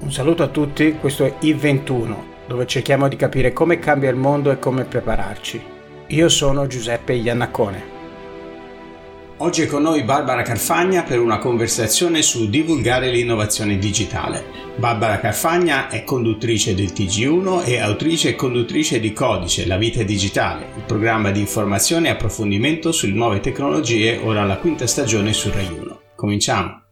Un saluto a tutti, questo è I21, dove cerchiamo di capire come cambia il mondo e come prepararci. Io sono Giuseppe Iannacone. Oggi è con noi Barbara Carfagna per una conversazione su divulgare l'innovazione digitale. Barbara Carfagna è conduttrice del TG1 e autrice e conduttrice di Codice, la vita digitale, il programma di informazione e approfondimento sulle nuove tecnologie, ora alla quinta stagione su Rai 1. Cominciamo!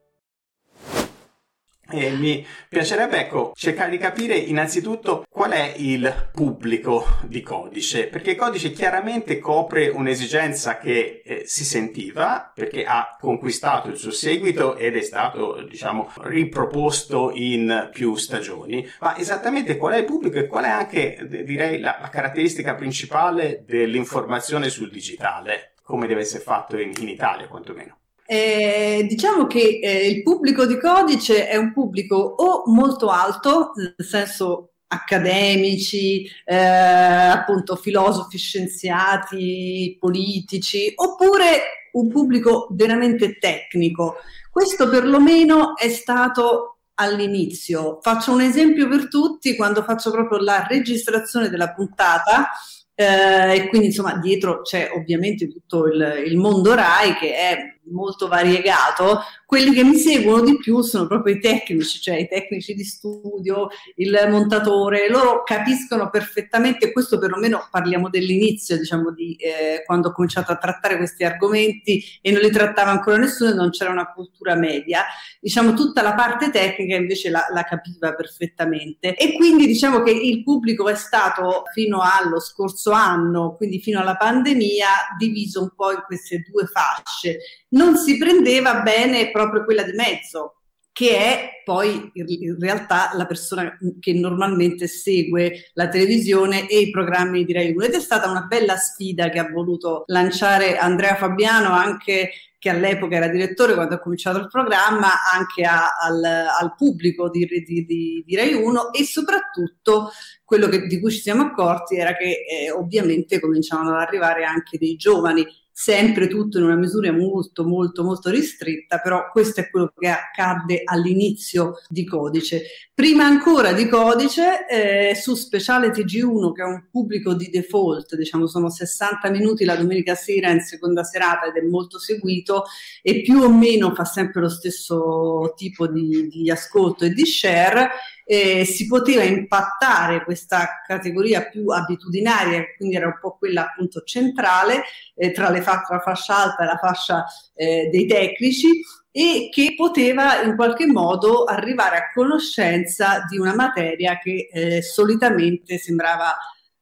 E mi piacerebbe ecco, cercare di capire innanzitutto qual è il pubblico di Codice, perché Codice chiaramente copre un'esigenza che eh, si sentiva, perché ha conquistato il suo seguito ed è stato, diciamo, riproposto in più stagioni. Ma esattamente qual è il pubblico e qual è anche, direi, la, la caratteristica principale dell'informazione sul digitale, come deve essere fatto in, in Italia quantomeno? Eh, diciamo che eh, il pubblico di codice è un pubblico o molto alto, nel senso accademici, eh, appunto filosofi, scienziati, politici, oppure un pubblico veramente tecnico. Questo perlomeno è stato all'inizio. Faccio un esempio per tutti, quando faccio proprio la registrazione della puntata, eh, e quindi insomma dietro c'è ovviamente tutto il, il mondo RAI che è molto variegato, quelli che mi seguono di più sono proprio i tecnici, cioè i tecnici di studio, il montatore, loro capiscono perfettamente, questo perlomeno parliamo dell'inizio, diciamo, di eh, quando ho cominciato a trattare questi argomenti e non li trattava ancora nessuno e non c'era una cultura media, diciamo tutta la parte tecnica invece la, la capiva perfettamente. E quindi diciamo che il pubblico è stato fino allo scorso anno, quindi fino alla pandemia, diviso un po' in queste due fasce non si prendeva bene proprio quella di mezzo, che è poi in realtà la persona che normalmente segue la televisione e i programmi di Rai 1 ed è stata una bella sfida che ha voluto lanciare Andrea Fabiano anche che all'epoca era direttore quando ha cominciato il programma, anche a, al, al, pubblico di, di, di, di, Rai 1 e soprattutto quello che, di cui ci siamo accorti era che eh, ovviamente cominciavano ad arrivare anche dei giovani sempre tutto in una misura molto molto molto ristretta, però questo è quello che accadde all'inizio di Codice. Prima ancora di Codice, eh, su Speciale TG1, che è un pubblico di default, diciamo sono 60 minuti la domenica sera in seconda serata ed è molto seguito e più o meno fa sempre lo stesso tipo di, di ascolto e di share, eh, si poteva impattare questa categoria più abitudinaria, quindi era un po' quella appunto centrale eh, tra, fa- tra la fascia alta e la fascia eh, dei tecnici e che poteva in qualche modo arrivare a conoscenza di una materia che eh, solitamente sembrava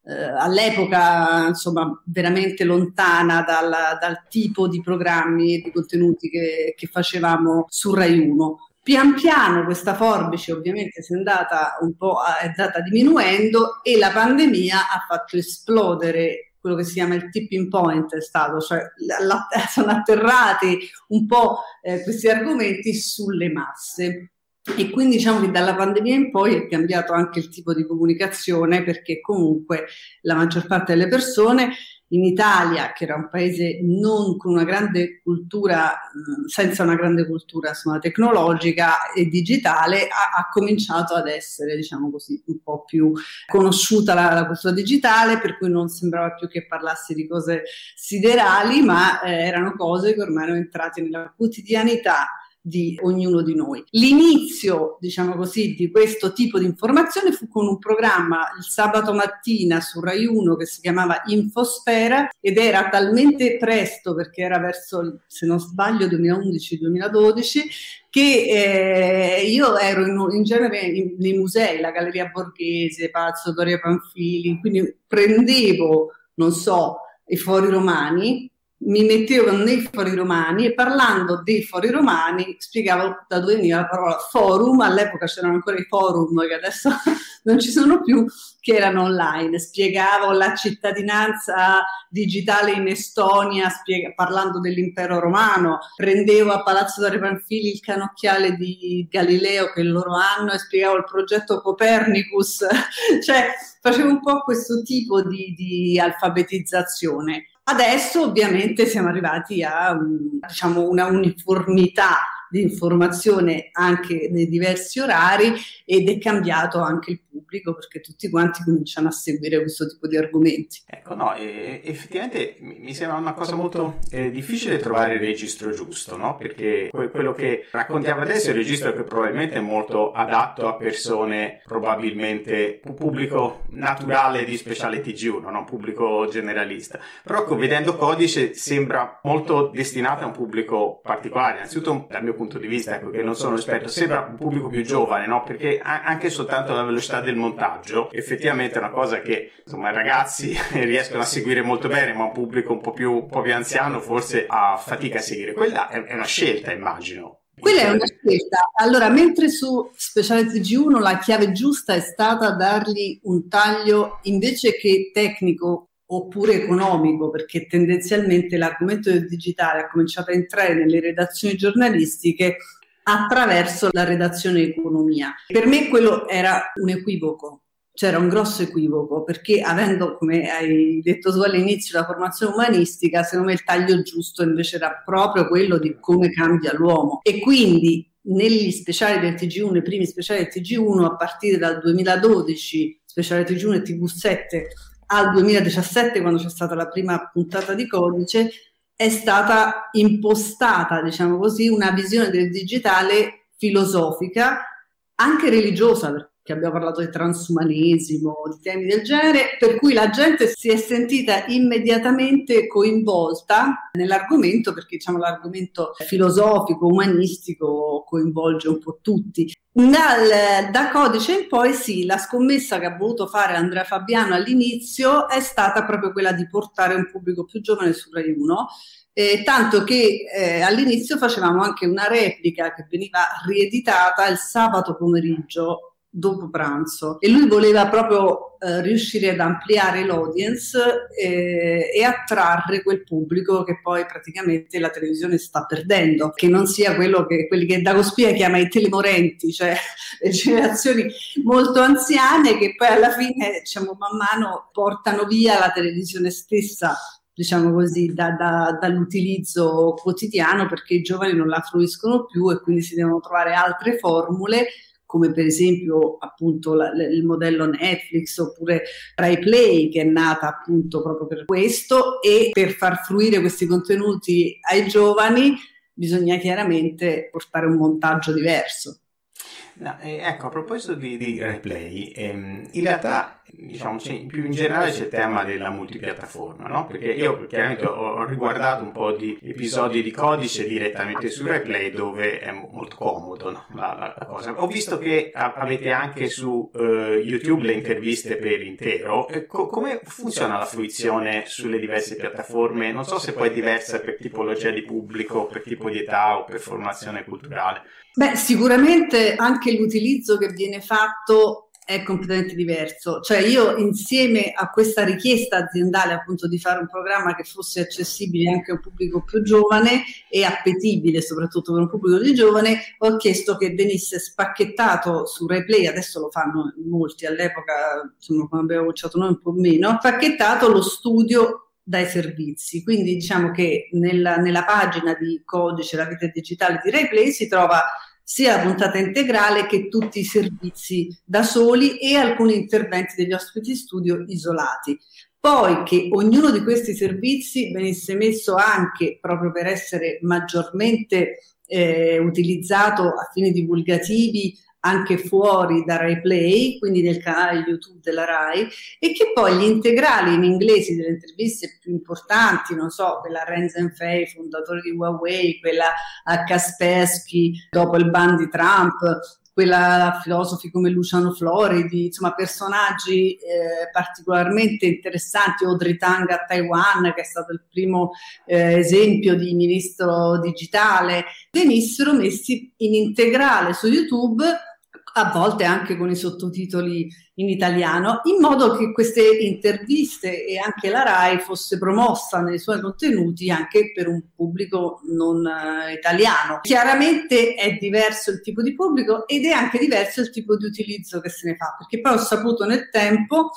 eh, all'epoca insomma veramente lontana dal, dal, tipo di programmi e di contenuti che, che facevamo su Rai 1. Pian piano questa forbice ovviamente è andata un po' è andata diminuendo e la pandemia ha fatto esplodere quello che si chiama il tipping point è stato, cioè la, sono atterrati un po' eh, questi argomenti sulle masse. E quindi diciamo che dalla pandemia in poi è cambiato anche il tipo di comunicazione perché comunque la maggior parte delle persone in Italia, che era un paese non con una grande cultura, senza una grande cultura insomma, tecnologica e digitale, ha, ha, cominciato ad essere, diciamo così, un po' più conosciuta la, la, cultura digitale, per cui non sembrava più che parlassi di cose siderali, ma eh, erano cose che ormai erano entrate nella quotidianità di ognuno di noi. L'inizio, diciamo così, di questo tipo di informazione fu con un programma il sabato mattina su Rai 1 che si chiamava Infosfera ed era talmente presto perché era verso, se non sbaglio, 2011-2012 che eh, io ero in, in genere in, nei musei, la Galleria Borghese, Palazzo Doria Panfili, quindi prendevo, non so, i fori romani mi mettevo nei fori romani e parlando dei fori romani spiegavo da dove veniva la parola forum, all'epoca c'erano ancora i forum che adesso non ci sono più, che erano online, spiegavo la cittadinanza digitale in Estonia spiega, parlando dell'impero romano, prendevo a Palazzo da Panfili il canocchiale di Galileo che loro hanno e spiegavo il progetto Copernicus, cioè facevo un po' questo tipo di, di alfabetizzazione Adesso ovviamente siamo arrivati a diciamo, una uniformità di informazione anche nei diversi orari ed è cambiato anche il pubblico perché tutti quanti cominciano a seguire questo tipo di argomenti. Ecco, no, e, effettivamente mi sembra una cosa molto eh, difficile trovare il registro giusto, no? Perché quello che raccontiamo adesso è un registro che probabilmente è molto adatto a persone, probabilmente pubblico naturale di speciale TG1, non pubblico generalista. Però ecco, vedendo codice sembra molto destinato a un pubblico particolare, innanzitutto dal mio punto di vista, ecco, che non sono esperto, sembra un pubblico più giovane, no? Perché anche soltanto la velocità del montaggio, effettivamente è una cosa che, insomma, i ragazzi riescono a seguire molto bene, ma un pubblico un po' più, un po più anziano forse ha fatica a seguire. Quella è una scelta, immagino. Quella è una scelta. Allora, mentre su Speciality G1 la chiave giusta è stata dargli un taglio invece che tecnico oppure economico, perché tendenzialmente l'argomento del digitale ha cominciato a entrare nelle redazioni giornalistiche attraverso la redazione economia. Per me quello era un equivoco, c'era un grosso equivoco perché avendo, come hai detto tu all'inizio, la formazione umanistica, secondo me il taglio giusto invece era proprio quello di come cambia l'uomo e quindi negli speciali del TG1, i primi speciali del TG1 a partire dal 2012, speciale TG1 e TV7 al 2017 quando c'è stata la prima puntata di codice, è stata impostata, diciamo così, una visione del digitale filosofica, anche religiosa, che abbiamo parlato di transumanesimo, di temi del genere, per cui la gente si è sentita immediatamente coinvolta nell'argomento, perché diciamo l'argomento filosofico, umanistico coinvolge un po' tutti. Dal, da codice in poi sì, la scommessa che ha voluto fare Andrea Fabiano all'inizio è stata proprio quella di portare un pubblico più giovane su Rai 1 eh, tanto che eh, all'inizio facevamo anche una replica che veniva rieditata il sabato pomeriggio dopo pranzo. E lui voleva proprio eh, riuscire ad ampliare l'audience eh, e attrarre quel pubblico che poi praticamente la televisione sta perdendo, che non sia quello che quelli che Dagospia chiama i telemorenti, cioè le generazioni molto anziane che poi alla fine diciamo man mano portano via la televisione stessa diciamo così, da, da, dall'utilizzo quotidiano perché i giovani non la fruiscono più e quindi si devono trovare altre formule come per esempio appunto la, il modello Netflix oppure Rai Play che è nata appunto proprio per questo e per far fruire questi contenuti ai giovani bisogna chiaramente portare un montaggio diverso. No, eh, ecco, a proposito di, di replay, ehm, in realtà, diciamo, più in generale c'è il tema della multipiattaforma, no? Perché io chiaramente ho, riguardato un po' di episodi di codice direttamente su replay dove è molto comodo no? la, la, cosa. Ho visto che avete anche su uh, YouTube le interviste per intero. Co- come funziona la fruizione sulle diverse piattaforme? Non so se poi è diversa per tipologia di pubblico, per tipo di età o per formazione culturale. Beh, sicuramente anche l'utilizzo che viene fatto è completamente diverso. Cioè io insieme a questa richiesta aziendale appunto di fare un programma che fosse accessibile anche a un pubblico più giovane e appetibile soprattutto per un pubblico di giovane, ho chiesto che venisse spacchettato su RaiPlay, adesso lo fanno molti, all'epoca insomma quando abbiamo cominciato noi un po' meno, spacchettato lo studio dai servizi. Quindi diciamo che nella, nella pagina di codice La vita digitale di RaiPlay si trova sia la puntata integrale che tutti i servizi da soli e alcuni interventi degli ospiti studio isolati. Poi che ognuno di questi servizi venisse messo anche proprio per essere maggiormente eh, utilizzato a fini divulgativi anche fuori da Rai Play, quindi nel canale YouTube della Rai, e che poi gli integrali in inglese delle interviste più importanti, non so, quella Renzen Fei, fondatore di Huawei, quella a Kaspersky dopo il ban di Trump, quella filosofi come Luciano Floridi, insomma personaggi eh, particolarmente interessanti, Audrey Tang a Taiwan, che è stato il primo eh, esempio di ministro digitale, venissero messi in integrale su YouTube a volte anche con i sottotitoli in italiano, in modo che queste interviste e anche la RAI fosse promossa nei suoi contenuti anche per un pubblico non uh, italiano. Chiaramente è diverso il tipo di pubblico ed è anche diverso il tipo di utilizzo che se ne fa, perché poi ho saputo nel tempo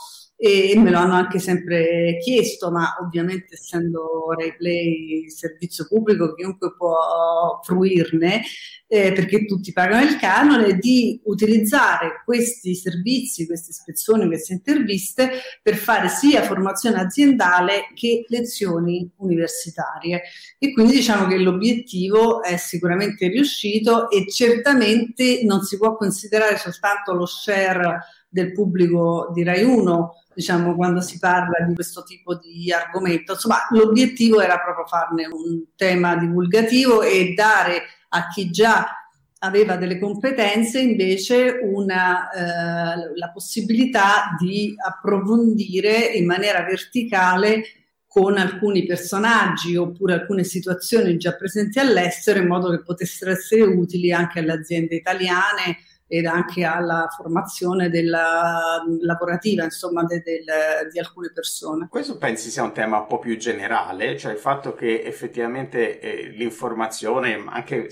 e me lo hanno anche sempre chiesto, ma ovviamente essendo RaiPlay servizio pubblico chiunque può fruirne, eh, perché tutti pagano il canone, di utilizzare questi servizi, queste ispezioni, queste interviste per fare sia formazione aziendale che lezioni universitarie. E quindi diciamo che l'obiettivo è sicuramente riuscito e certamente non si può considerare soltanto lo share del pubblico di Rai 1 diciamo, quando si parla di questo tipo di argomento. Insomma, l'obiettivo era proprio farne un tema divulgativo e dare a chi già aveva delle competenze invece una, eh, la possibilità di approfondire in maniera verticale con alcuni personaggi oppure alcune situazioni già presenti all'estero in modo che potessero essere utili anche alle aziende italiane ed anche alla formazione della, lavorativa insomma de, de, di alcune persone. Questo pensi sia un tema un po' più generale, cioè il fatto che effettivamente eh, l'informazione, anche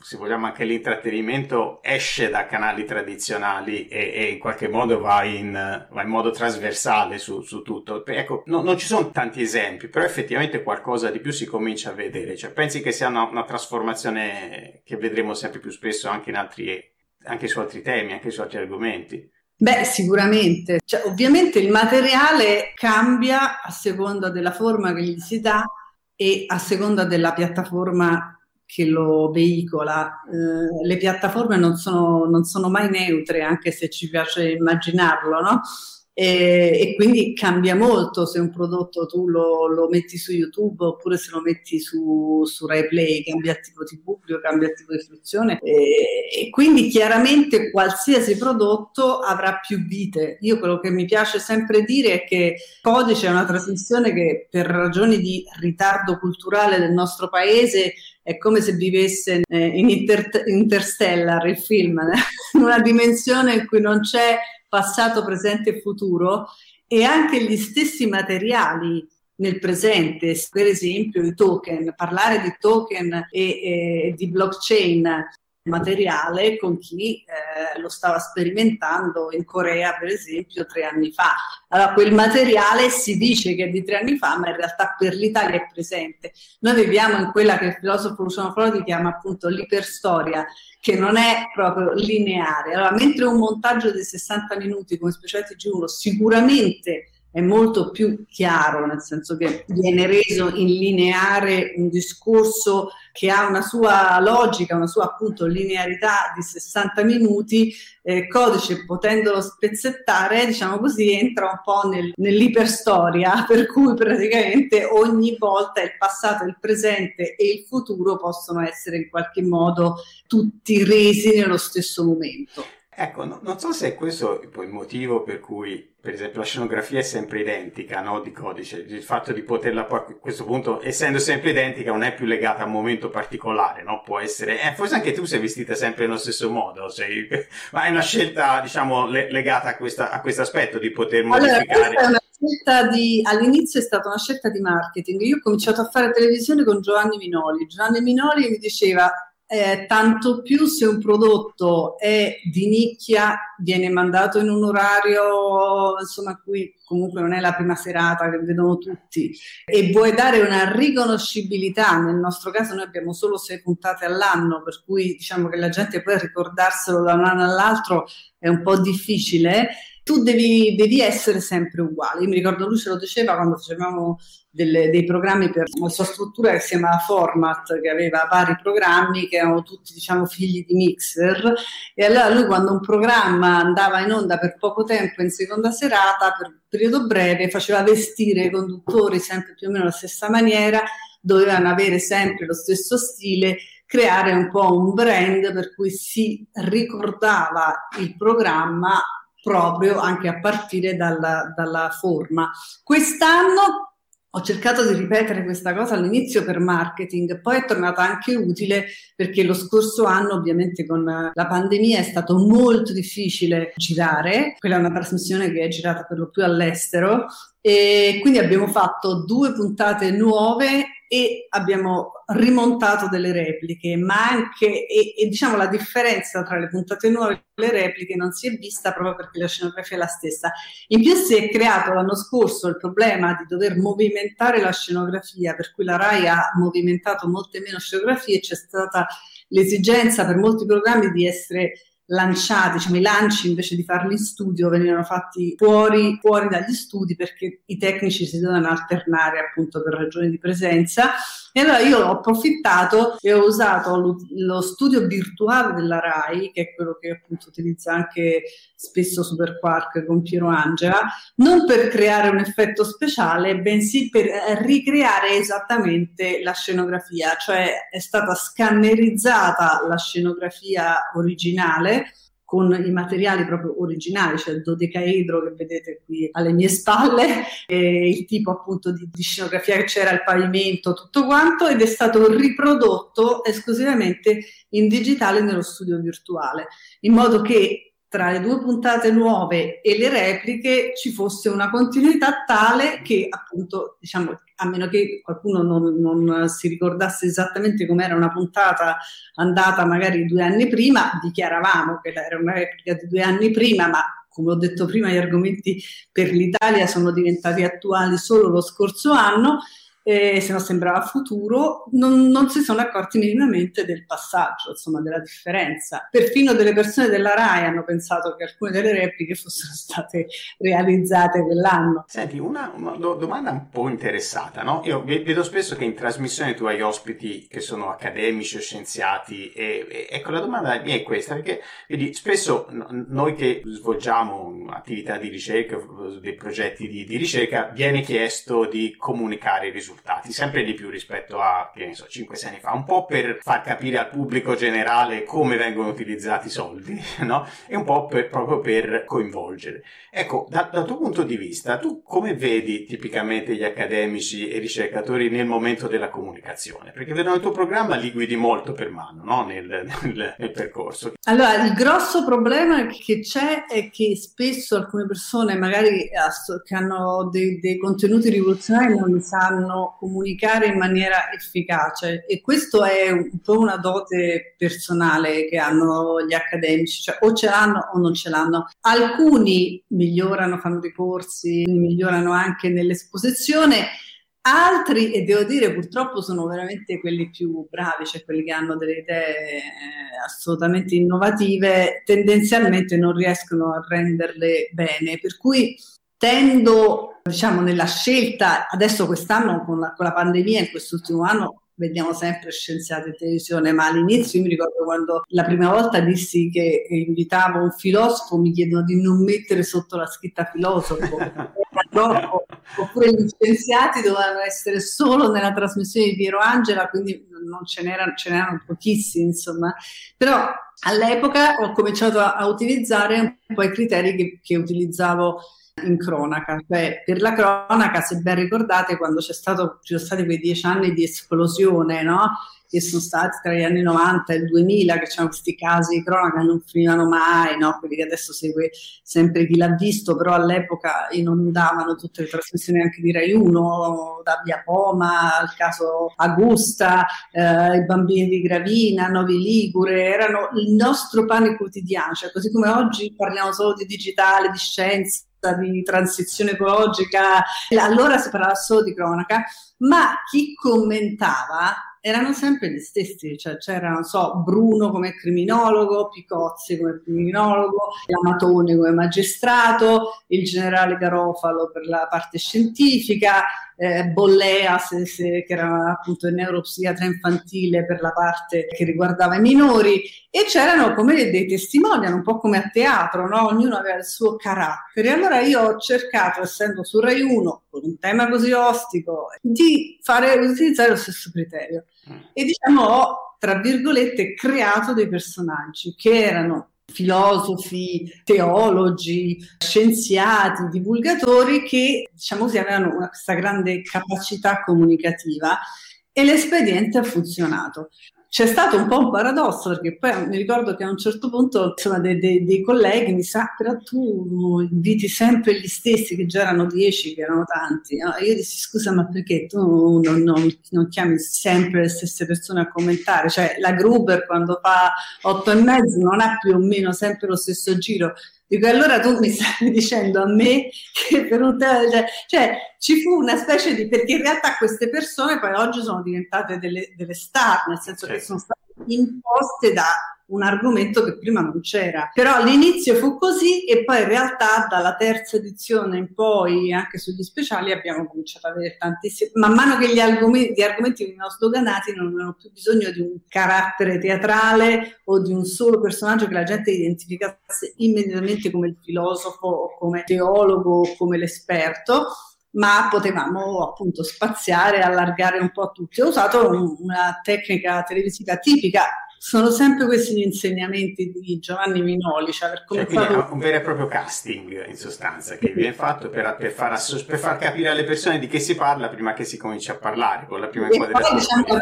se vogliamo anche l'intrattenimento, esce da canali tradizionali e, e in qualche modo va in, va in modo trasversale su, su tutto. Ecco, no, non ci sono tanti esempi, però effettivamente qualcosa di più si comincia a vedere. Cioè, pensi che sia una, una trasformazione che vedremo sempre più spesso anche in altri anche su altri temi, anche su altri argomenti. Beh, sicuramente. Cioè, ovviamente il materiale cambia a seconda della forma che gli si dà e a seconda della piattaforma che lo veicola. Eh, le piattaforme non sono, non sono, mai neutre, anche se ci piace immaginarlo, no? E, e, quindi cambia molto se un prodotto tu lo, lo, metti su YouTube oppure se lo metti su, su RaiPlay, cambia tipo di pubblico, cambia tipo di fruizione e, e, quindi chiaramente qualsiasi prodotto avrà più vite. Io quello che mi piace sempre dire è che Codice è una trasmissione che per ragioni di ritardo culturale del nostro paese è come se vivesse eh, in Inter- Interstellar, il film, in una dimensione in cui non c'è passato, presente e futuro e anche gli stessi materiali nel presente, per esempio i token, parlare di token e, e di blockchain materiale con chi eh, lo stava sperimentando in Corea, per esempio, tre anni fa. Allora, quel materiale si dice che è di tre anni fa, ma in realtà per l'Italia è presente. Noi viviamo in quella che il filosofo Luciano Flori chiama appunto l'iperstoria, che non è proprio lineare. Allora, mentre un montaggio di 60 minuti come Specialty G1 sicuramente è molto più chiaro, nel senso che viene reso in lineare un discorso che ha una sua logica, una sua appunto linearità di 60 minuti, eh, codice potendolo spezzettare, diciamo così, entra un po' nel, nell'iperstoria, per cui praticamente ogni volta il passato, il presente e il futuro possono essere in qualche modo tutti resi nello stesso momento. Ecco, no, non so se è questo il motivo per cui, per esempio, la scenografia è sempre identica, no? Di codice. Il fatto di poterla poi, a questo punto, essendo sempre identica, non è più legata a un momento particolare, no? Può essere, eh, forse anche tu sei vestita sempre nello stesso modo, sei, ma è una scelta, diciamo, le, legata a, questa, a questo aspetto di poter modificare. Allora, di, all'inizio è stata una scelta di marketing. Io ho cominciato a fare televisione con Giovanni Minoli. Giovanni Minoli mi diceva eh, tanto più se un prodotto è di nicchia, viene mandato in un orario insomma cui comunque non è la prima serata che vedono tutti. E vuoi dare una riconoscibilità, nel nostro caso noi abbiamo solo sei puntate all'anno, per cui diciamo che la gente poi ricordarselo da un anno all'altro è un po' difficile tu devi, devi, essere sempre uguale. Io mi ricordo lui ce lo diceva quando facevamo delle, dei programmi per la sua struttura che si chiamava Format, che aveva vari programmi che erano tutti diciamo figli di mixer e allora lui quando un programma andava in onda per poco tempo in seconda serata, per periodo breve, faceva vestire i conduttori sempre più o meno alla stessa maniera, dovevano avere sempre lo stesso stile creare un po' un brand per cui si ricordava il programma proprio anche a partire dalla, dalla forma. Quest'anno ho cercato di ripetere questa cosa all'inizio per marketing, poi è tornata anche utile perché lo scorso anno ovviamente con la pandemia è stato molto difficile girare, quella è una trasmissione che è girata per lo più all'estero e quindi abbiamo fatto due puntate nuove e abbiamo rimontato delle repliche, ma anche, e, e, diciamo la differenza tra le puntate nuove e le repliche non si è vista proprio perché la scenografia è la stessa. In più si è creato l'anno scorso il problema di dover movimentare la scenografia, per cui la RAI ha movimentato molte meno scenografie, c'è stata l'esigenza per molti programmi di essere lanciati, diciamo, i lanci invece di farli in studio venivano fatti fuori, fuori dagli studi perché i tecnici si dovevano alternare appunto per ragioni di presenza. E allora io ho approfittato e ho usato lo, lo studio virtuale della RAI, che è quello che appunto utilizza anche spesso Superquark con Piero Angela, non per creare un effetto speciale, bensì per ricreare esattamente la scenografia, cioè è stata scannerizzata la scenografia originale con i materiali proprio originali, cioè il dodecaedro che vedete qui alle mie spalle, il tipo appunto di, di scenografia che c'era, il pavimento, tutto quanto, ed è stato riprodotto esclusivamente in digitale nello studio virtuale, in modo che tra le due puntate nuove e le repliche ci fosse una continuità tale che appunto, diciamo, a meno che qualcuno non, non si ricordasse esattamente com'era una puntata andata magari due anni prima, dichiaravamo che era una replica di due anni prima, ma come ho detto prima, gli argomenti per l'Italia sono diventati attuali solo lo scorso anno eh, se no sembrava futuro, non, non, si sono accorti minimamente del passaggio, insomma, della differenza. Perfino delle persone della RAI hanno pensato che alcune delle repliche fossero state realizzate quell'anno. Senti, una, una domanda un po' interessata, no? Io vedo spesso che in trasmissione tu hai ospiti che sono accademici o scienziati e, e ecco la domanda mia è questa, perché vedi, spesso noi che svolgiamo attività di ricerca, dei progetti di, di ricerca, viene chiesto di comunicare i risultati risultati, sempre di più rispetto a, che ne so, 5-6 anni fa, un po' per far capire al pubblico generale come vengono utilizzati i soldi, no? E un po' per, proprio per coinvolgere. Ecco, da, dal tuo punto di vista, tu come vedi tipicamente gli accademici e i ricercatori nel momento della comunicazione? Perché vedo nel tuo programma li guidi molto per mano, no? Nel, nel, nel percorso. Allora, il grosso problema che c'è è che spesso alcune persone magari che hanno dei, dei contenuti rivoluzionari non sanno comunicare in maniera efficace e questo è un po' una dote personale che hanno gli accademici, cioè o ce l'hanno o non ce l'hanno. Alcuni migliorano, fanno dei corsi, migliorano anche nell'esposizione, altri, e devo dire purtroppo sono veramente quelli più bravi, cioè quelli che hanno delle idee eh, assolutamente innovative, tendenzialmente non riescono a renderle bene, per cui tendo, diciamo, nella scelta, adesso quest'anno con la, con la pandemia, in quest'ultimo anno, vediamo sempre scienziati in televisione, ma all'inizio io mi ricordo quando la prima volta dissi che invitavo un filosofo, mi chiedono di non mettere sotto la scritta filosofo, oppure gli scienziati dovevano essere solo nella trasmissione di Piero Angela, quindi non ce n'erano, ce n'erano pochissimi, insomma. Però all'epoca ho cominciato a, a utilizzare un po' i criteri che, che utilizzavo in cronaca, cioè per la cronaca, se ben ricordate, quando c'è stato, ci sono stati quei dieci anni di esplosione, no? che sono stati tra gli anni 90 e il 2000, che c'erano questi casi di cronaca che non finivano mai, no? quelli che adesso segue sempre chi l'ha visto, però all'epoca inondavano tutte le trasmissioni anche di Rai 1, da Via Poma al caso Augusta, eh, i bambini di Gravina, Novi Ligure, erano il nostro pane quotidiano, cioè così come oggi parliamo solo di digitale, di scienza, di transizione ecologica, allora si parlava solo di cronaca, ma chi commentava erano sempre gli stessi, cioè c'era, non so, Bruno come criminologo, Picozzi come criminologo, Lamatone come magistrato, il generale Garofalo per la parte scientifica, eh, Bollea se, se, che era appunto il neuropsichiatra infantile per la parte che riguardava i minori e c'erano come dei testimonial, un po' come a teatro, no? ognuno aveva il suo carattere. Allora io ho cercato, essendo su Rai 1, con un tema così ostico, di fare, utilizzare lo stesso criterio. Mm. E diciamo ho, tra virgolette, creato dei personaggi che erano filosofi, teologi, scienziati, divulgatori che diciamo così avevano questa grande capacità comunicativa e l'espediente ha funzionato. C'è stato un po' un paradosso perché poi mi ricordo che a un certo punto insomma, dei, dei, dei colleghi mi sa però tu inviti sempre gli stessi che già erano dieci che erano tanti no? io dissi scusa ma perché tu non, non, non, chiami sempre le stesse persone a commentare cioè la Gruber quando fa otto e mezzo non ha più o meno sempre lo stesso giro Dico, allora tu mi stai dicendo a me che per un tema, cioè, cioè, ci fu una specie di, perché in realtà queste persone poi oggi sono diventate delle, delle star, nel senso certo. che sono state imposte da un argomento che prima non c'era. Però all'inizio fu così e poi in realtà dalla terza edizione in poi, anche sugli speciali, abbiamo cominciato ad avere tantissimi. Man mano che gli argomenti, gli argomenti venivano sdoganati non avevano più bisogno di un carattere teatrale o di un solo personaggio che la gente identificasse immediatamente come il filosofo o come teologo o come l'esperto ma potevamo appunto spaziare, allargare un po' a tutti. Ho usato una tecnica televisiva tipica sono sempre questi gli insegnamenti di Giovanni Minoli. Cioè per cioè, fatto... un vero e proprio casting in sostanza che viene fatto per, per, far, per, far, capire alle persone di che si parla prima che si cominci a parlare con la prima poi diciamo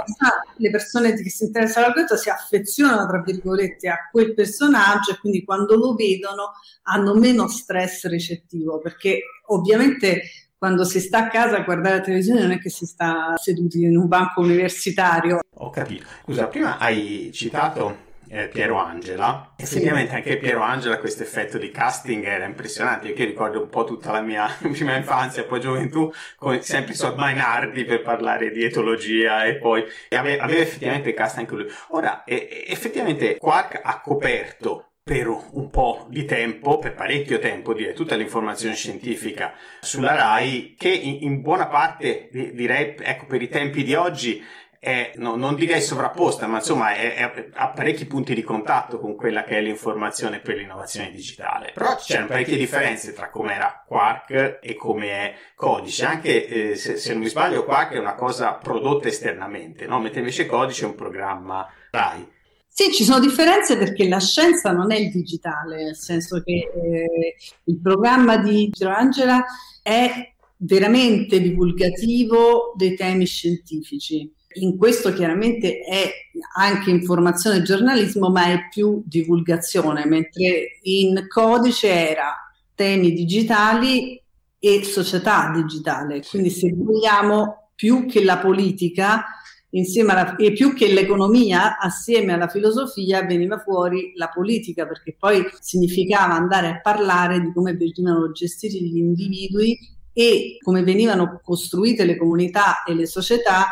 le persone che si interessano all'argomento si affezionano tra virgolette a quel personaggio e quindi quando lo vedono hanno meno stress recettivo perché ovviamente quando si sta a casa a guardare la televisione non è che si sta seduti in un banco universitario. Ho capito. Scusa, prima hai citato eh, Piero Angela. Effettivamente sì. anche Piero Angela questo effetto di casting era impressionante. Io che ricordo un po' tutta la mia prima infanzia e poi gioventù, come sempre su Mainardi per parlare di etologia e poi aveva, aveva effettivamente cast anche lui. Ora, eh, effettivamente Quark ha coperto per un po' di tempo, per parecchio tempo, direi, tutta l'informazione scientifica sulla RAI, che in, buona parte, direi, ecco, per i tempi di oggi, è, no, non direi sovrapposta, ma insomma è, è, ha parecchi punti di contatto con quella che è l'informazione per l'innovazione digitale. Però c'erano parecchie differenze tra come era Quark e come è Codice. Anche eh, se, se, non mi sbaglio, Quark è una cosa prodotta esternamente, no? mentre invece Codice è un programma RAI. Sì, ci sono differenze perché la scienza non è il digitale, nel senso che eh, il programma di Angela è veramente divulgativo dei temi scientifici. In questo chiaramente è anche informazione e giornalismo, ma è più divulgazione, mentre in codice era temi digitali e società digitale. Quindi se vogliamo più che la politica, insieme alla, e più che l'economia, assieme alla filosofia veniva fuori la politica, perché poi significava andare a parlare di come venivano gestiti gli individui e come venivano costruite le comunità e le società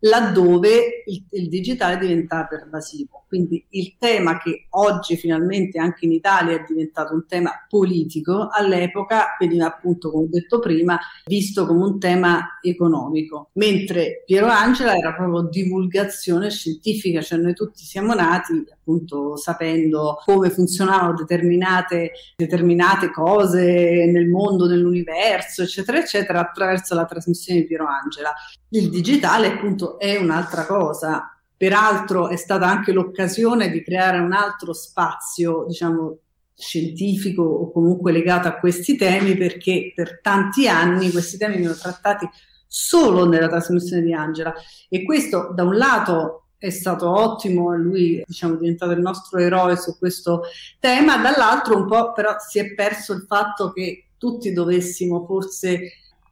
laddove il, il, digitale diventa pervasivo. Quindi il tema che oggi finalmente anche in Italia è diventato un tema politico, all'epoca veniva appunto, come ho detto prima, visto come un tema economico, mentre Piero Angela era proprio divulgazione scientifica, cioè noi tutti siamo nati appunto sapendo come funzionavano determinate, determinate cose nel mondo, nell'universo, eccetera, eccetera, attraverso la trasmissione di Piero Angela. Il digitale appunto è un'altra cosa, peraltro è stata anche l'occasione di creare un altro spazio, diciamo, scientifico o comunque legato a questi temi perché per tanti anni questi temi venivano trattati solo nella trasmissione di Angela. E questo da un lato è stato ottimo, lui diciamo, è diventato il nostro eroe su questo tema, dall'altro un po' però si è perso il fatto che tutti dovessimo forse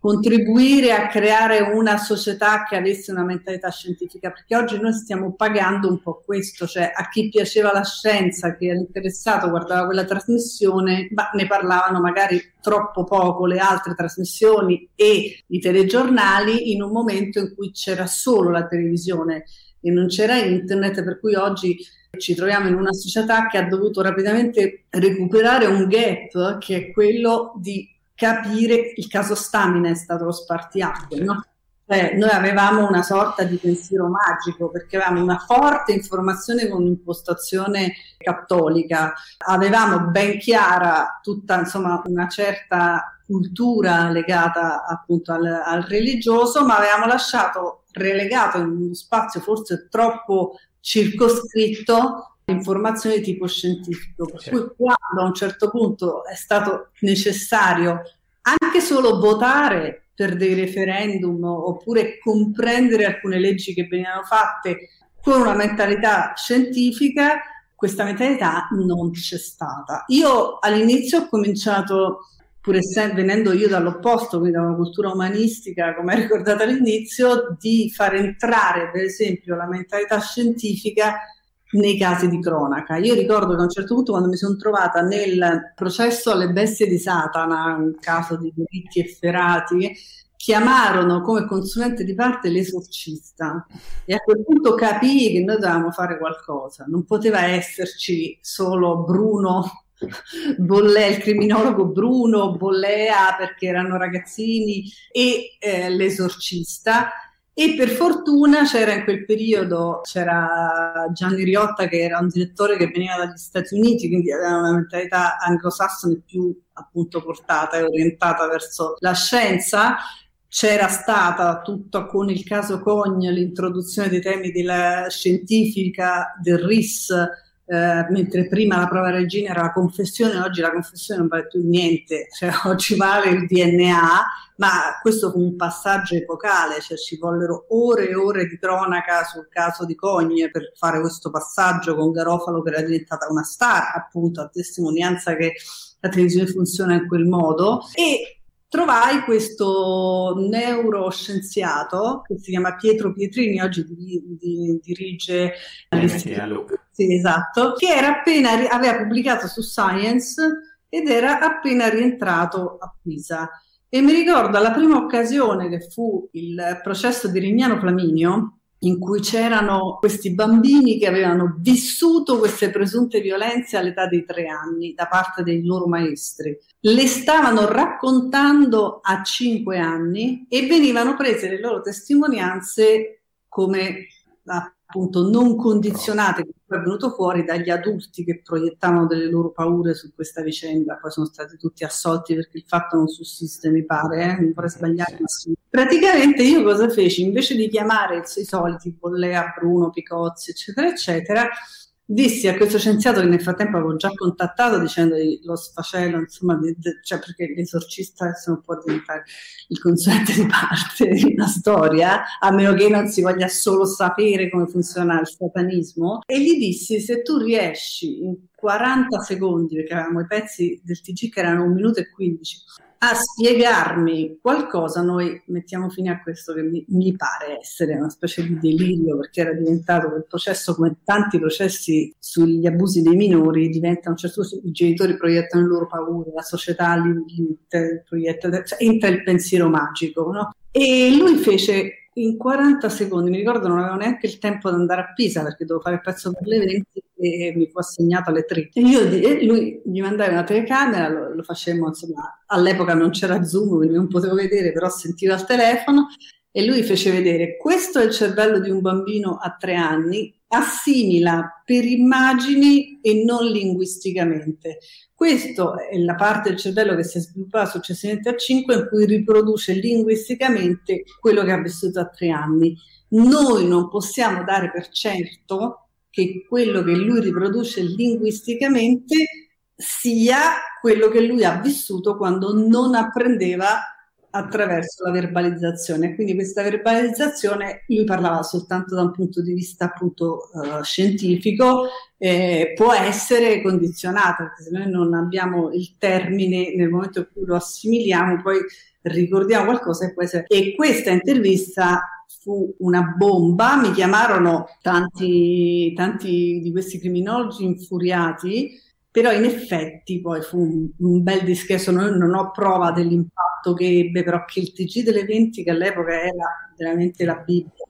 contribuire a creare una società che avesse una mentalità scientifica, perché oggi noi stiamo pagando un po' questo, cioè a chi piaceva la scienza, che era interessato, guardava quella trasmissione, ma ne parlavano magari troppo poco le altre trasmissioni e i telegiornali in un momento in cui c'era solo la televisione e non c'era internet, per cui oggi ci troviamo in una società che ha dovuto rapidamente recuperare un gap che è quello di capire il caso Stamina è stato lo spartiacque, no? Cioè, noi avevamo una sorta di pensiero magico perché avevamo una forte informazione con un'impostazione cattolica, avevamo ben chiara tutta insomma una certa cultura legata appunto al, al religioso, ma avevamo lasciato relegato in uno spazio forse troppo circoscritto informazioni di tipo scientifico. Per cui quando a un certo punto è stato necessario anche solo votare per dei referendum oppure comprendere alcune leggi che venivano fatte con una mentalità scientifica, questa mentalità non c'è stata. Io all'inizio ho cominciato pur essendo, venendo io dall'opposto, quindi da una cultura umanistica, come hai ricordato all'inizio, di far entrare, per esempio, la mentalità scientifica nei casi di cronaca. Io ricordo che a un certo punto quando mi sono trovata nel processo alle bestie di Satana, un caso di diritti efferati, chiamarono come consulente di parte l'esorcista e a quel punto capii che noi dovevamo fare qualcosa. Non poteva esserci solo Bruno Bollea, il criminologo Bruno, Bollea perché erano ragazzini e eh, l'esorcista e per fortuna c'era in quel periodo c'era Gianni Riotta che era un direttore che veniva dagli Stati Uniti quindi aveva una mentalità anglosassone più appunto portata e orientata verso la scienza. C'era stata tutto con il caso Cogna l'introduzione dei temi della scientifica del RIS eh, mentre prima la prova regina era la confessione, oggi la confessione non vale più niente, cioè oggi vale il DNA, ma questo fu un passaggio epocale, cioè ci vollero ore e ore di cronaca sul caso di Cogne per fare questo passaggio con Garofalo che era diventata una star, appunto, a testimonianza che la televisione funziona in quel modo e trovai questo neuroscienziato che si chiama Pietro Pietrini, oggi di, di, dirige l'Istituto. Sì, esatto, che era appena, aveva pubblicato su Science ed era appena rientrato a Pisa. E mi ricordo la prima occasione che fu il processo di Rignano Flaminio, in cui c'erano questi bambini che avevano vissuto queste presunte violenze all'età di tre anni da parte dei loro maestri. Le stavano raccontando a cinque anni e venivano prese le loro testimonianze come appunto non condizionate, che poi è venuto fuori dagli adulti che proiettavano delle loro paure su questa vicenda, poi sono stati tutti assolti perché il fatto non sussiste, mi pare, eh? mi pare sbagliato. Ma Praticamente io cosa feci? Invece di chiamare i soliti Bollea, Bruno, Picozzi, eccetera, eccetera, dissi a questo scienziato che nel frattempo avevo già contattato dicendogli lo sfacelo, insomma, di, di, cioè perché l'esorcista non può diventare il consulente di parte di una storia, a meno che non si voglia solo sapere come funziona il satanismo, e gli dissi se tu riesci in 40 secondi, perché avevamo i pezzi del TG che erano un minuto e 15, a spiegarmi qualcosa, noi mettiamo fine a questo che mi, mi, pare essere una specie di delirio, perché era diventato quel processo, come tanti processi sugli abusi dei minori, diventa un certo i genitori proiettano le loro paure, la società li, li proietta, cioè entra il pensiero magico, no? E lui fece in 40 secondi, mi ricordo non avevo neanche il tempo di andare a Pisa perché dovevo fare il pezzo per le 20 e mi fu assegnato alle 3. E io e lui gli mandai una telecamera, lo, lo facemmo, insomma, all'epoca non c'era Zoom, quindi non potevo vedere, però sentivo al telefono e lui fece vedere questo è il cervello di un bambino a tre anni, assimila per immagini e non linguisticamente. Questa è la parte del cervello che si è sviluppata successivamente a 5 in cui riproduce linguisticamente quello che ha vissuto a tre anni. Noi non possiamo dare per certo che quello che lui riproduce linguisticamente sia quello che lui ha vissuto quando non apprendeva attraverso la verbalizzazione. Quindi questa verbalizzazione lui parlava soltanto da un punto di vista appunto uh, scientifico, eh, può essere condizionata, perché se noi non abbiamo il termine nel momento in cui lo assimiliamo, poi ricordiamo qualcosa e può essere. E questa intervista fu una bomba, mi chiamarono tanti, tanti di questi criminologi infuriati però in effetti poi fu un, un bel discorso, non, non ho prova dell'impatto che ebbe, però che il TG delle 20 che all'epoca era veramente la Bibbia,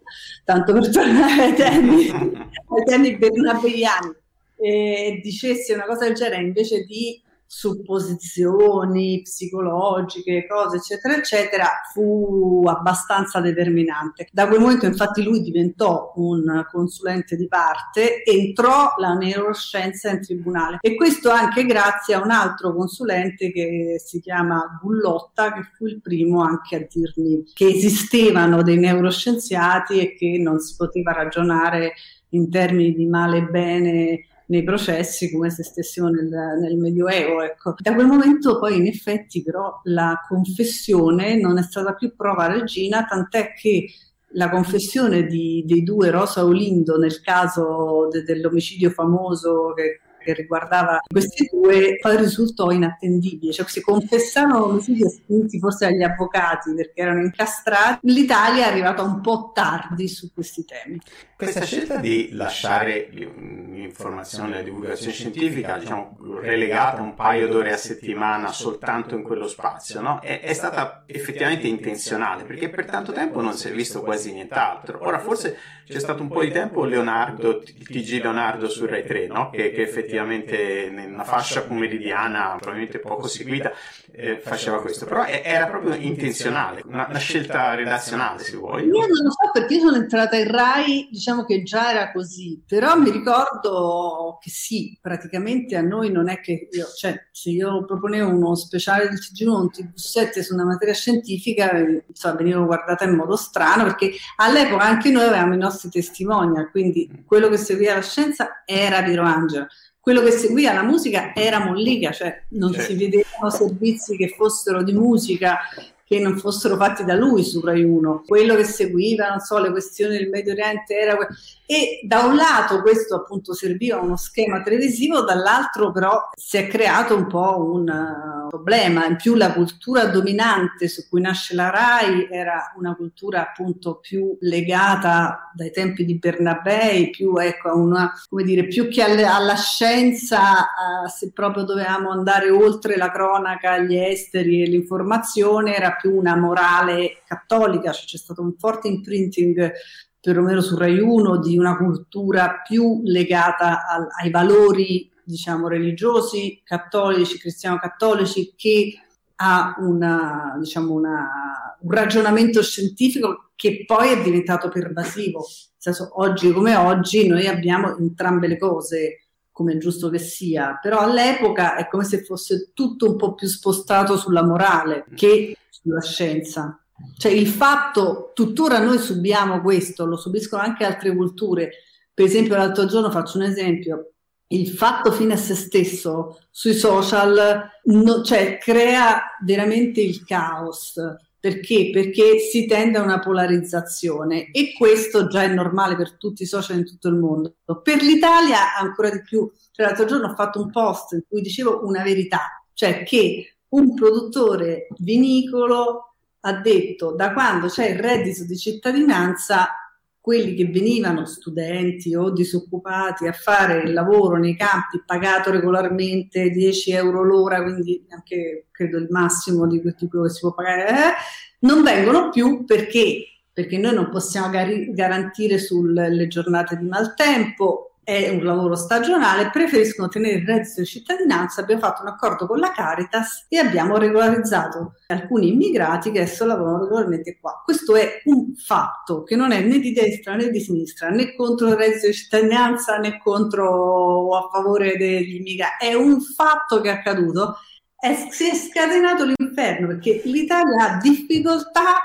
tanto per tornare ai temi, ai temi bernabeiani, e dicesse una cosa del genere invece di supposizioni psicologiche, cose eccetera eccetera, fu abbastanza determinante. Da quel momento infatti lui diventò un consulente di parte, entrò la neuroscienza in tribunale e questo anche grazie a un altro consulente che si chiama Gullotta che fu il primo anche a dirmi che esistevano dei neuroscienziati e che non si poteva ragionare in termini di male e bene nei processi come se stessimo nel, nel Medioevo. Ecco. Da quel momento poi in effetti però la confessione non è stata più prova regina, tant'è che la confessione di, dei due Rosa Olindo nel caso de, dell'omicidio famoso che che riguardava questi due poi risultò inattendibile, cioè si confessarono omicidi spinti forse agli avvocati perché erano incastrati. L'Italia è arrivata un po' tardi su questi temi. Questa scelta di lasciare l'informazione, la divulgazione scientifica, diciamo, relegata un paio d'ore a settimana soltanto in quello spazio, no? è, è, stata effettivamente intenzionale perché per tanto tempo non si è visto quasi nient'altro. Ora forse c'è stato un po' di tempo Leonardo, il TG Leonardo su Rai 3, no? che, che effettivamente effettivamente nella fascia pomeridiana, probabilmente poco seguita, eh, faceva questo, però era proprio intenzionale, una, una, scelta redazionale se vuoi. Io non lo so perché io sono entrata in Rai, diciamo che già era così, però mi ricordo che sì, praticamente a noi non è che io, cioè se io proponevo uno speciale del TG1, un TV7 su una materia scientifica, insomma, venivo guardata in modo strano perché all'epoca anche noi avevamo i nostri testimonial, quindi quello che seguiva la scienza era Piero Angela quello che seguiva la musica era Mollica, cioè non certo. si vedevano servizi che fossero di musica che non fossero fatti da lui su Rai 1. Quello che seguiva, non so, le questioni del Medio Oriente era... E da un lato questo appunto serviva uno schema televisivo, dall'altro però si è creato un po' un uh, problema. In più la cultura dominante su cui nasce la RAI era una cultura appunto più legata dai tempi di Bernabei, più ecco a una, come dire, più che alle, alla scienza, uh, se proprio dovevamo andare oltre la cronaca, gli esteri e l'informazione, era più una morale cattolica, cioè c'è stato un forte imprinting perlomeno su Rai 1 di una cultura più legata al, ai valori diciamo religiosi, cattolici, cristiano-cattolici che a una, diciamo una, un ragionamento scientifico che poi è diventato pervasivo. Senso, oggi come oggi noi abbiamo entrambe le cose, come è giusto che sia, però all'epoca è come se fosse tutto un po' più spostato sulla morale che sulla scienza. Cioè il fatto, tuttora noi subiamo questo, lo subiscono anche altre culture. Per esempio l'altro giorno faccio un esempio, il fatto fine a se stesso sui social no, cioè, crea veramente il caos. Perché? Perché si tende a una polarizzazione e questo già è normale per tutti i social in tutto il mondo. Per l'Italia ancora di più. Cioè, l'altro giorno ho fatto un post in cui dicevo una verità, cioè che un produttore vinicolo ha detto da quando c'è il reddito di cittadinanza quelli che venivano studenti o disoccupati a fare il lavoro nei campi pagato regolarmente 10 euro l'ora, quindi anche credo il massimo di quello che si può pagare, eh, non vengono più perché, perché noi non possiamo gar- garantire sulle giornate di maltempo, è un lavoro stagionale, preferiscono tenere il reddito di cittadinanza. Abbiamo fatto un accordo con la Caritas e abbiamo regolarizzato alcuni immigrati che adesso lavorano regolarmente qua. Questo è un fatto che non è né di destra né di sinistra, né contro il reddito di cittadinanza né contro o a favore degli immigrati. È un fatto che è accaduto. È, si è scatenato l'inferno perché l'Italia ha difficoltà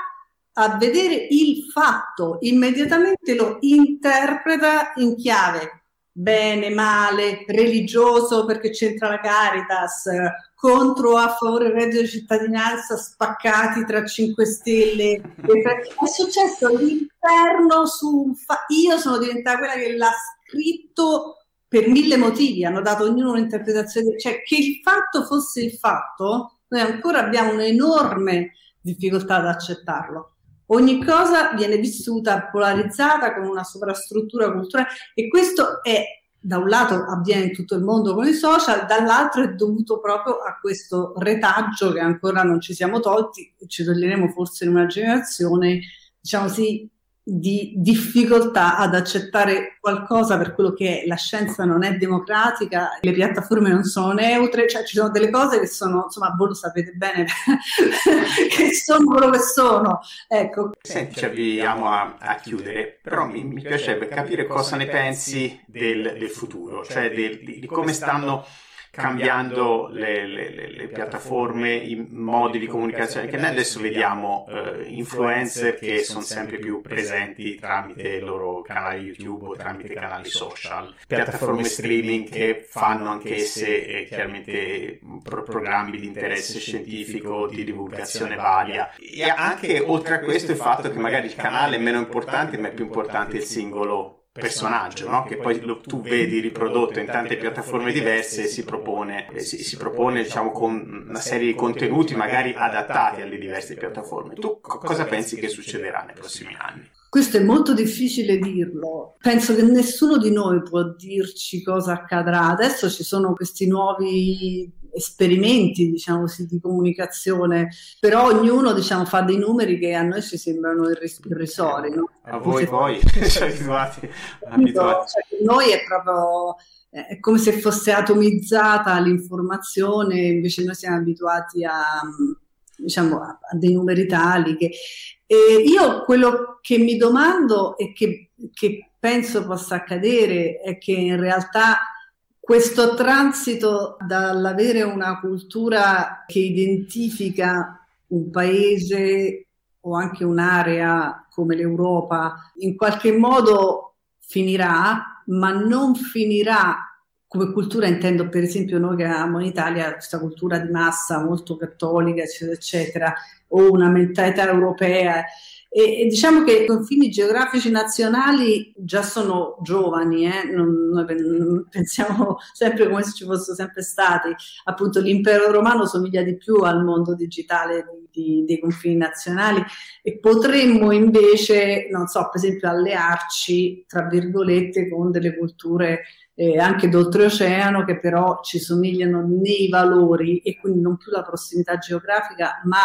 a vedere il fatto, immediatamente lo interpreta in chiave bene, male, religioso perché c'entra la Caritas, contro o a favore del reddito di cittadinanza spaccati tra 5 Stelle. È successo l'inferno su un fa- Io sono diventata quella che l'ha scritto per mille motivi, hanno dato ognuno un'interpretazione, cioè che il fatto fosse il fatto, noi ancora abbiamo un'enorme difficoltà ad accettarlo. Ogni cosa viene vissuta polarizzata con una sovrastruttura culturale e questo è da un lato avviene in tutto il mondo con i social, dall'altro è dovuto proprio a questo retaggio che ancora non ci siamo tolti ci toglieremo forse in una generazione, diciamo sì, di difficoltà ad accettare qualcosa per quello che è. La scienza non è democratica, le piattaforme non sono neutre, cioè ci sono delle cose che sono, insomma, voi lo sapete bene, che sono quello che sono. Ecco. Senti, ci avviamo a, a chiudere, però mi, mi, piacerebbe capire cosa ne pensi del, del futuro, cioè del, di, di come stanno cambiando le, le, le, piattaforme, i modi di comunicazione, che noi adesso vediamo eh, influencer che sono sempre più presenti tramite i loro canali YouTube o tramite canali social, piattaforme streaming che fanno anch'esse eh, chiaramente pro- programmi di interesse scientifico, di divulgazione varia. E anche oltre a questo il fatto che magari il canale è meno importante, ma è più importante il singolo personaggio, no? che poi lo, tu vedi riprodotto in tante piattaforme diverse e si propone, si, si propone diciamo, con una serie di contenuti magari adattati alle diverse piattaforme. Tu co- cosa pensi che succederà nei prossimi anni? Questo è molto difficile dirlo. Penso che nessuno di noi può dirci cosa accadrà. Adesso ci sono questi nuovi esperimenti, diciamo così, di comunicazione, però ognuno, diciamo, fa dei numeri che a noi ci sembrano irrisori. No? A voi poi, cioè, abituati. abituati. Cioè, noi è proprio è come se fosse atomizzata l'informazione, invece noi siamo abituati a, diciamo, a, dei numeri tali che e io quello che mi domando e che, che penso possa accadere è che in realtà questo transito dall'avere una cultura che identifica un paese o anche un'area come l'Europa in qualche modo finirà, ma non finirà come cultura intendo per esempio noi che abbiamo in Italia questa cultura di massa molto cattolica eccetera eccetera o una mentalità europea e, e, diciamo che i confini geografici nazionali già sono giovani, eh? non, noi pensiamo sempre come se ci fossero sempre stati. Appunto, l'impero romano somiglia di più al mondo digitale di, di, dei confini nazionali e potremmo invece, non so, per esempio, allearci tra virgolette con delle culture eh, anche d'oltreoceano che però ci somigliano nei valori e quindi non più la prossimità geografica, ma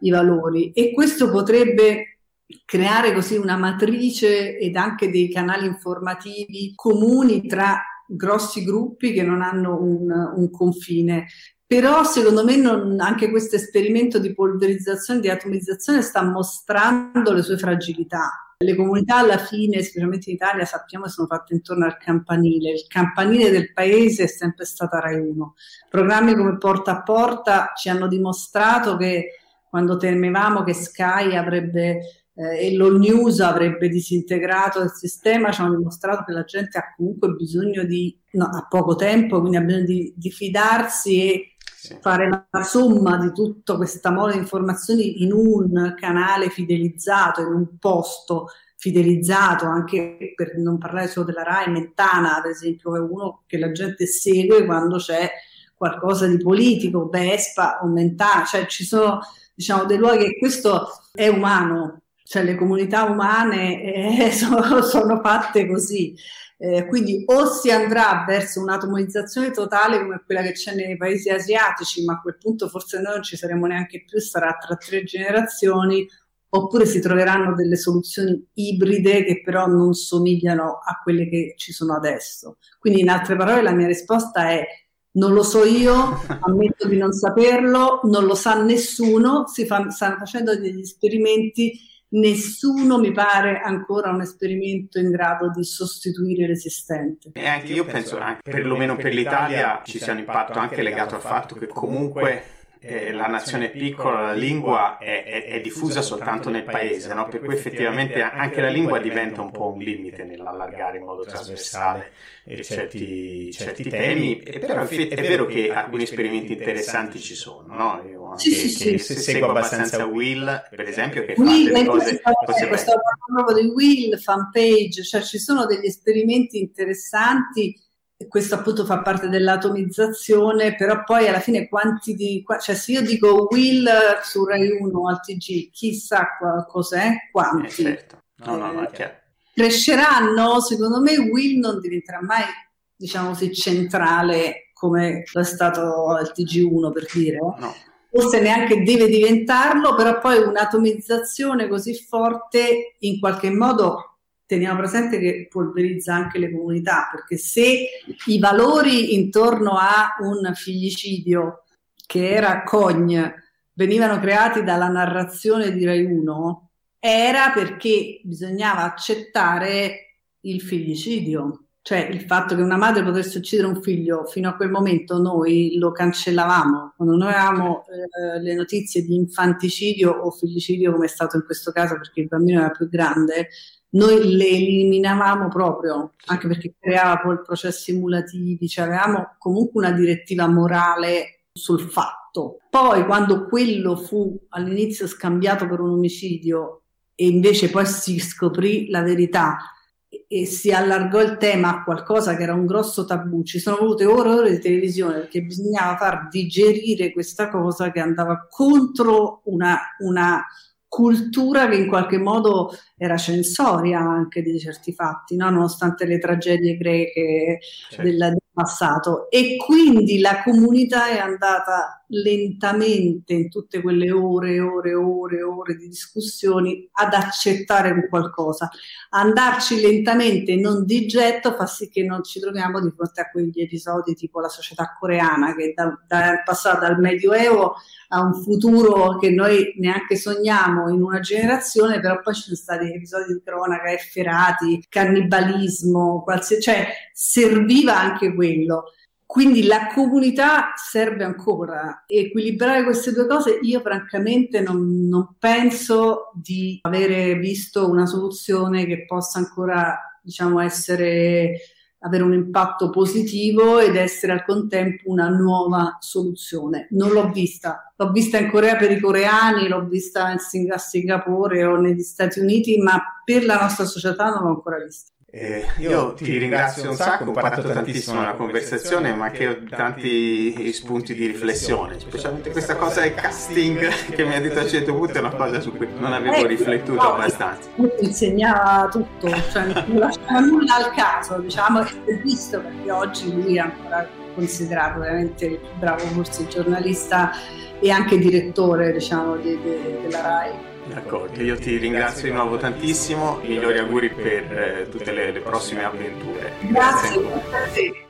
i valori. E questo potrebbe creare così una matrice ed anche dei canali informativi comuni tra grossi gruppi che non hanno un, un confine. Però secondo me non, anche questo esperimento di polverizzazione, di atomizzazione sta mostrando le sue fragilità. Le comunità alla fine, specialmente in Italia, sappiamo sono fatte intorno al campanile. Il campanile del paese è sempre stata Rai 1. Programmi come Porta a Porta ci hanno dimostrato che quando temevamo che Sky avrebbe eh, e l'all news avrebbe disintegrato il sistema, ci hanno dimostrato che la gente ha comunque bisogno di, no, ha poco tempo, quindi ha bisogno di, di fidarsi e sì. fare la somma di tutta questa mole di informazioni in un canale fidelizzato, in un posto fidelizzato, anche per non parlare solo della RAI, Mentana ad esempio, è uno che la gente segue quando c'è qualcosa di politico, Vespa o Mentana, cioè ci sono diciamo dei luoghi che questo è umano, cioè le comunità umane eh, sono, sono, fatte così. Eh, quindi o si andrà verso un'atomizzazione totale come quella che c'è nei paesi asiatici, ma a quel punto forse noi non ci saremo neanche più, sarà tra tre generazioni, oppure si troveranno delle soluzioni ibride che però non somigliano a quelle che ci sono adesso. Quindi in altre parole la mia risposta è non lo so io, ammetto di non saperlo, non lo sa nessuno, si fa, stanno facendo degli esperimenti nessuno mi pare ancora un esperimento in grado di sostituire l'esistente. E anche io penso, anche, perlomeno per l'Italia, ci sia un impatto anche legato al fatto che comunque eh, la nazione è piccola, la lingua è, è, è diffusa soltanto nel paese, no? per cui effettivamente anche la lingua diventa un po' un limite nell'allargare in modo trasversale certi, certi temi, però è vero che alcuni esperimenti interessanti ci sono, no? Io anche, sì, sì, che sì, seguo abbastanza Will, per esempio, che Will, fa delle cose... cose questo proprio di Will, fanpage, cioè ci sono degli esperimenti interessanti questo appunto fa parte dell'atomizzazione, però poi alla fine quanti di... cioè se io dico Will su Rai 1 al TG, chissà cos'è, quanti. Eh, certo. No, no, no, eh, cresceranno, secondo me Will non diventerà mai, diciamo così, centrale come è stato il TG1 per dire. No. Forse neanche deve diventarlo, però poi un'atomizzazione così forte in qualche modo teniamo presente che polverizza anche le comunità, perché se i valori intorno a un figlicidio che era Cogn venivano creati dalla narrazione di Rai 1, era perché bisognava accettare il figlicidio. Cioè il fatto che una madre potesse uccidere un figlio, fino a quel momento noi lo cancellavamo. Quando noi avevamo eh, le notizie di infanticidio o fillicidio, come è stato in questo caso perché il bambino era più grande, noi le eliminavamo proprio, anche perché creava poi processi emulativi, cioè avevamo comunque una direttiva morale sul fatto. Poi quando quello fu all'inizio scambiato per un omicidio e invece poi si scoprì la verità, e si allargò il tema a qualcosa che era un grosso tabù. Ci sono volute ore e ore di televisione perché bisognava far digerire questa cosa che andava contro una, una cultura che in qualche modo era censoria anche di certi fatti, no? nonostante le tragedie greche certo. del, del, passato. E quindi la comunità è andata lentamente in tutte quelle ore e ore e ore e ore di discussioni ad accettare un qualcosa. Andarci lentamente non di getto fa sì che non ci troviamo di fronte a quegli episodi tipo la società coreana che da, da, è passata dal Medioevo a un futuro che noi neanche sogniamo in una generazione, però poi ci sono stati episodi di cronaca efferati, cannibalismo, qualsiasi, cioè serviva anche quello. Quindi la comunità serve ancora. Equilibrare queste due cose, io francamente non, non penso di avere visto una soluzione che possa ancora, diciamo, essere avere un impatto positivo ed essere al contempo una nuova soluzione. Non l'ho vista, l'ho vista in Corea per i coreani, l'ho vista a Singapore o negli Stati Uniti, ma per la nostra società non l'ho ancora vista. Eh, io ti ringrazio un sacco, ho imparato tantissimo nella conversazione, ma che ho tanti spunti di riflessione, specialmente questa cosa del casting che mi ha detto a un certo punto è una cosa su cui non avevo eh, riflettuto abbastanza. Mi insegnava tutto, cioè non lasciava nulla al caso, diciamo, e visto perché oggi lui è ancora considerato veramente il più bravo forse giornalista e anche direttore diciamo, de, de, della RAI. D'accordo, io ti ringrazio di nuovo tantissimo, migliori auguri per eh, tutte le, le prossime avventure. Grazie, Grazie.